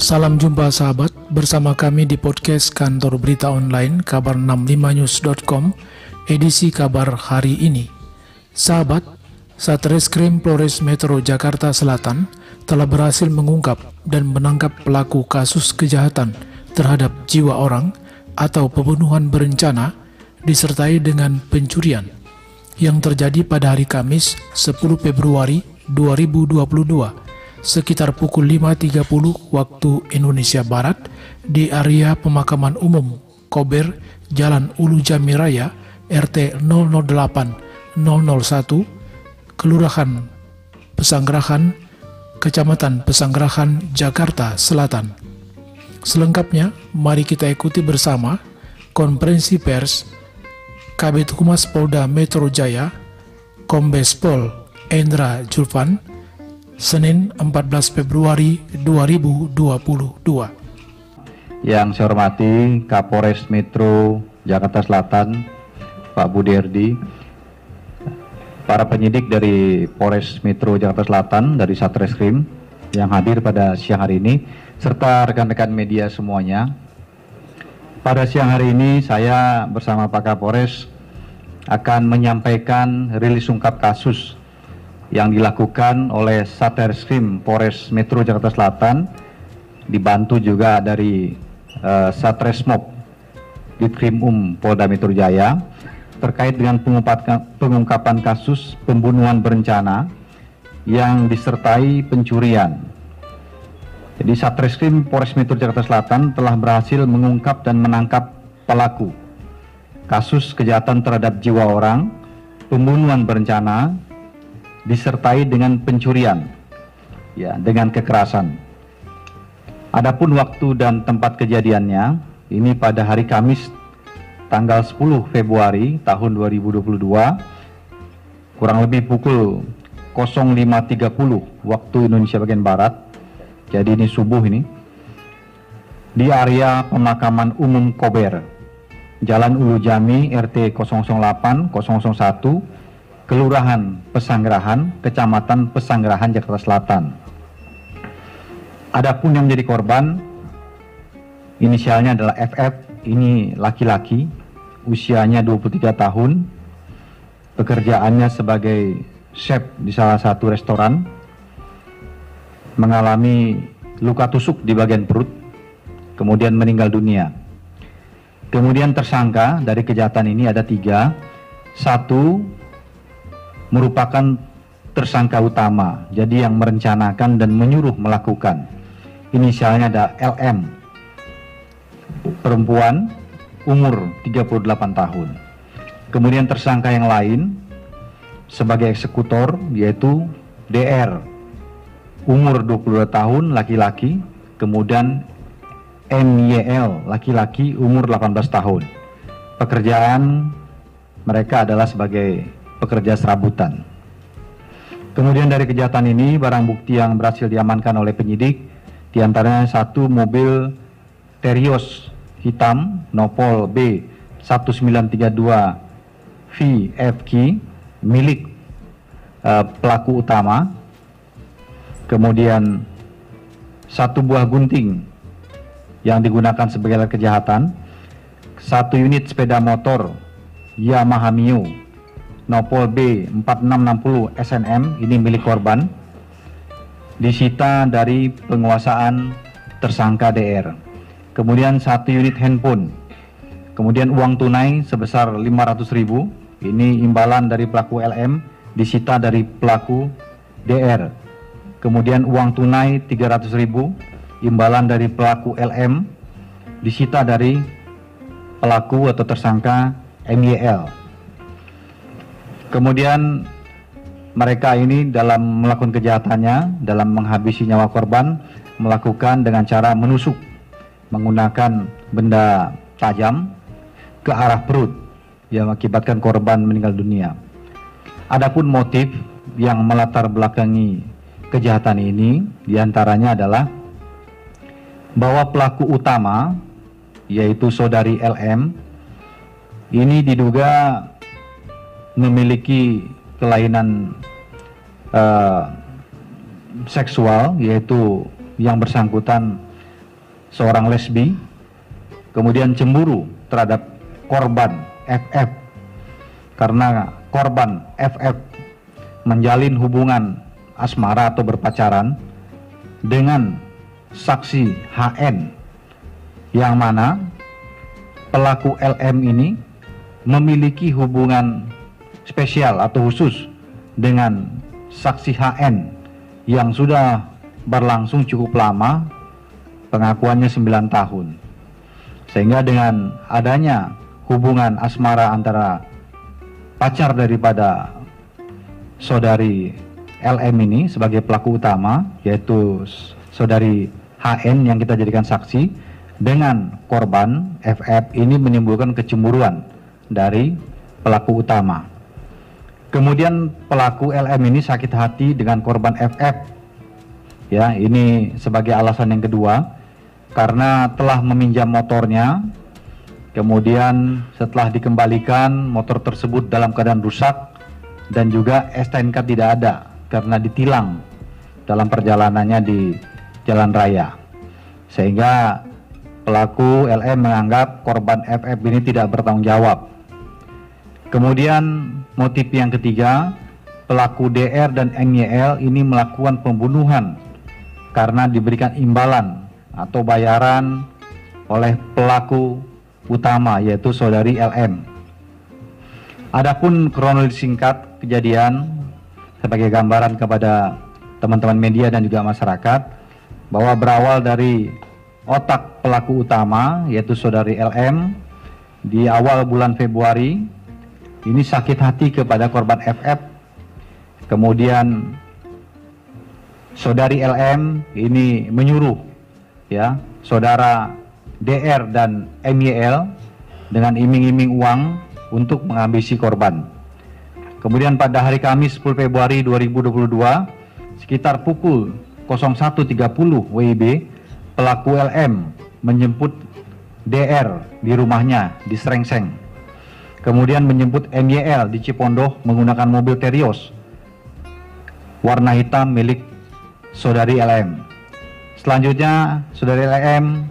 Salam jumpa sahabat, bersama kami di podcast kantor berita online kabar65news.com edisi kabar hari ini. Sahabat, Satreskrim Polres Metro Jakarta Selatan telah berhasil mengungkap dan menangkap pelaku kasus kejahatan terhadap jiwa orang atau pembunuhan berencana disertai dengan pencurian yang terjadi pada hari Kamis 10 Februari 2022 sekitar pukul 5.30 waktu Indonesia Barat di area pemakaman umum Kober, Jalan Ulu Jami Raya, RT 008 001, Kelurahan Pesanggerahan, Kecamatan Pesanggerahan, Jakarta Selatan. Selengkapnya, mari kita ikuti bersama konferensi pers Kabit Humas Polda Metro Jaya, Kombes Pol Endra Julvan, Senin 14 Februari 2022. Yang saya hormati Kapolres Metro Jakarta Selatan, Pak Budi Erdi, para penyidik dari Polres Metro Jakarta Selatan dari Satreskrim yang hadir pada siang hari ini, serta rekan-rekan media semuanya. Pada siang hari ini saya bersama Pak Kapolres akan menyampaikan rilis ungkap kasus yang dilakukan oleh Satreskrim Polres Metro Jakarta Selatan dibantu juga dari uh, Satresmob Ditkrim Um Polda Metro Jaya terkait dengan pengungkapan kasus pembunuhan berencana yang disertai pencurian. Jadi Satreskrim Polres Metro Jakarta Selatan telah berhasil mengungkap dan menangkap pelaku kasus kejahatan terhadap jiwa orang, pembunuhan berencana, disertai dengan pencurian, ya, dengan kekerasan. Adapun waktu dan tempat kejadiannya, ini pada hari Kamis tanggal 10 Februari tahun 2022, kurang lebih pukul 05.30 waktu Indonesia bagian Barat, jadi ini subuh ini, di area pemakaman umum Kober, Jalan Ulu Jami RT 008 001 Kelurahan Pesanggerahan, Kecamatan Pesanggerahan, Jakarta Selatan. Adapun yang menjadi korban, inisialnya adalah FF, ini laki-laki, usianya 23 tahun, pekerjaannya sebagai chef di salah satu restoran, mengalami luka tusuk di bagian perut, kemudian meninggal dunia. Kemudian tersangka dari kejahatan ini ada tiga, satu merupakan tersangka utama, jadi yang merencanakan dan menyuruh melakukan. Inisialnya ada LM, perempuan, umur 38 tahun. Kemudian tersangka yang lain sebagai eksekutor yaitu DR, umur 22 tahun, laki-laki, kemudian MYL, laki-laki, umur 18 tahun. Pekerjaan mereka adalah sebagai pekerja serabutan. Kemudian dari kejahatan ini barang bukti yang berhasil diamankan oleh penyidik di antaranya satu mobil Terios hitam Nopol B 1932 VFQ milik uh, pelaku utama. Kemudian satu buah gunting yang digunakan sebagai kejahatan, satu unit sepeda motor Yamaha Mio Nopol B 4660 SNM ini milik korban disita dari penguasaan tersangka DR. Kemudian satu unit handphone. Kemudian uang tunai sebesar 500.000 ini imbalan dari pelaku LM disita dari pelaku DR. Kemudian uang tunai 300.000 imbalan dari pelaku LM disita dari pelaku atau tersangka MYL. Kemudian mereka ini dalam melakukan kejahatannya, dalam menghabisi nyawa korban, melakukan dengan cara menusuk menggunakan benda tajam ke arah perut yang mengakibatkan korban meninggal dunia. Adapun motif yang melatar belakangi kejahatan ini di antaranya adalah bahwa pelaku utama yaitu saudari LM ini diduga memiliki kelainan uh, seksual yaitu yang bersangkutan seorang lesbi, kemudian cemburu terhadap korban FF karena korban FF menjalin hubungan asmara atau berpacaran dengan saksi HN yang mana pelaku LM ini memiliki hubungan spesial atau khusus dengan saksi HN yang sudah berlangsung cukup lama pengakuannya 9 tahun sehingga dengan adanya hubungan asmara antara pacar daripada saudari LM ini sebagai pelaku utama yaitu saudari HN yang kita jadikan saksi dengan korban FF ini menimbulkan kecemburuan dari pelaku utama. Kemudian pelaku LM ini sakit hati dengan korban FF. Ya, ini sebagai alasan yang kedua karena telah meminjam motornya. Kemudian setelah dikembalikan motor tersebut dalam keadaan rusak dan juga STNK tidak ada karena ditilang dalam perjalanannya di jalan raya. Sehingga pelaku LM menganggap korban FF ini tidak bertanggung jawab Kemudian motif yang ketiga, pelaku DR dan NYL ini melakukan pembunuhan karena diberikan imbalan atau bayaran oleh pelaku utama yaitu saudari LM. Adapun kronologi singkat kejadian sebagai gambaran kepada teman-teman media dan juga masyarakat bahwa berawal dari otak pelaku utama yaitu saudari LM di awal bulan Februari ini sakit hati kepada korban FF kemudian saudari LM ini menyuruh ya saudara DR dan MYL dengan iming-iming uang untuk menghabisi korban. Kemudian pada hari Kamis 10 Februari 2022 sekitar pukul 01.30 WIB pelaku LM menjemput DR di rumahnya di Srengseng kemudian menjemput MYL di Cipondoh menggunakan mobil Terios warna hitam milik saudari LM. Selanjutnya, saudari LM,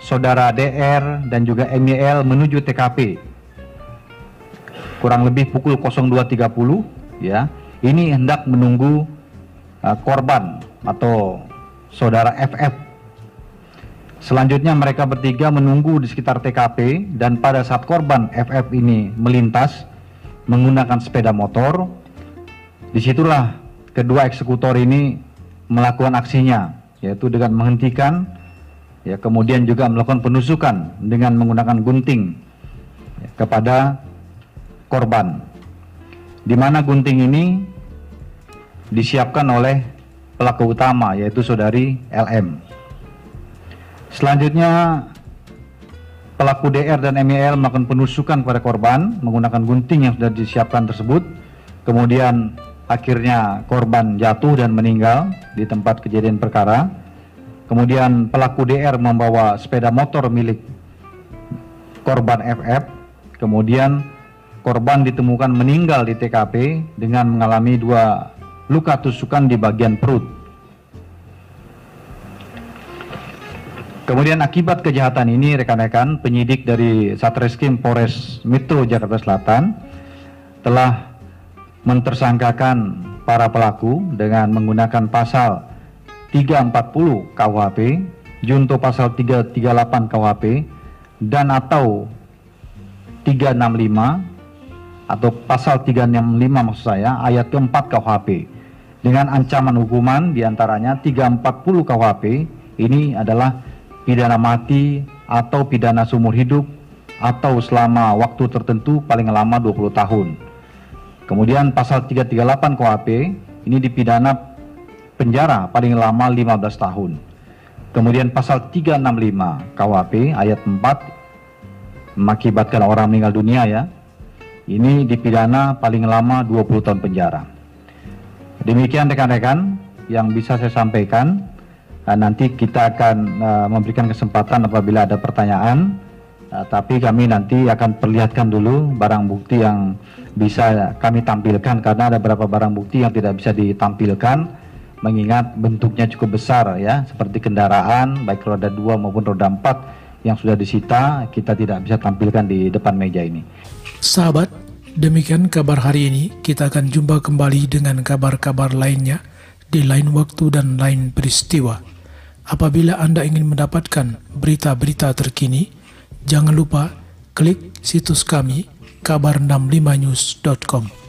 saudara DR, dan juga MYL menuju TKP. Kurang lebih pukul 02.30, ya. Ini hendak menunggu uh, korban atau saudara FF Selanjutnya mereka bertiga menunggu di sekitar TKP dan pada saat korban FF ini melintas menggunakan sepeda motor, di situlah kedua eksekutor ini melakukan aksinya, yaitu dengan menghentikan, ya kemudian juga melakukan penusukan dengan menggunakan gunting ya, kepada korban. Di mana gunting ini disiapkan oleh pelaku utama yaitu saudari LM. Selanjutnya pelaku DR dan MEL melakukan penusukan pada korban menggunakan gunting yang sudah disiapkan tersebut. Kemudian akhirnya korban jatuh dan meninggal di tempat kejadian perkara. Kemudian pelaku DR membawa sepeda motor milik korban FF. Kemudian korban ditemukan meninggal di TKP dengan mengalami dua luka tusukan di bagian perut. Kemudian akibat kejahatan ini rekan-rekan penyidik dari Satreskrim Polres Metro Jakarta Selatan telah mentersangkakan para pelaku dengan menggunakan pasal 340 KUHP, junto pasal 338 KUHP dan atau 365 atau pasal 365 maksud saya ayat keempat KUHP dengan ancaman hukuman di antaranya 340 KUHP ini adalah pidana mati atau pidana seumur hidup atau selama waktu tertentu paling lama 20 tahun. Kemudian pasal 338 KUHP ini dipidana penjara paling lama 15 tahun. Kemudian pasal 365 KUHP ayat 4 mengakibatkan orang meninggal dunia ya. Ini dipidana paling lama 20 tahun penjara. Demikian rekan-rekan yang bisa saya sampaikan. Uh, nanti kita akan uh, memberikan kesempatan apabila ada pertanyaan, uh, tapi kami nanti akan perlihatkan dulu barang bukti yang bisa kami tampilkan karena ada beberapa barang bukti yang tidak bisa ditampilkan mengingat bentuknya cukup besar ya, seperti kendaraan baik roda 2 maupun roda 4 yang sudah disita kita tidak bisa tampilkan di depan meja ini. Sahabat, demikian kabar hari ini. Kita akan jumpa kembali dengan kabar-kabar lainnya di lain waktu dan lain peristiwa. Apabila Anda ingin mendapatkan berita-berita terkini, jangan lupa klik situs kami kabar65news.com.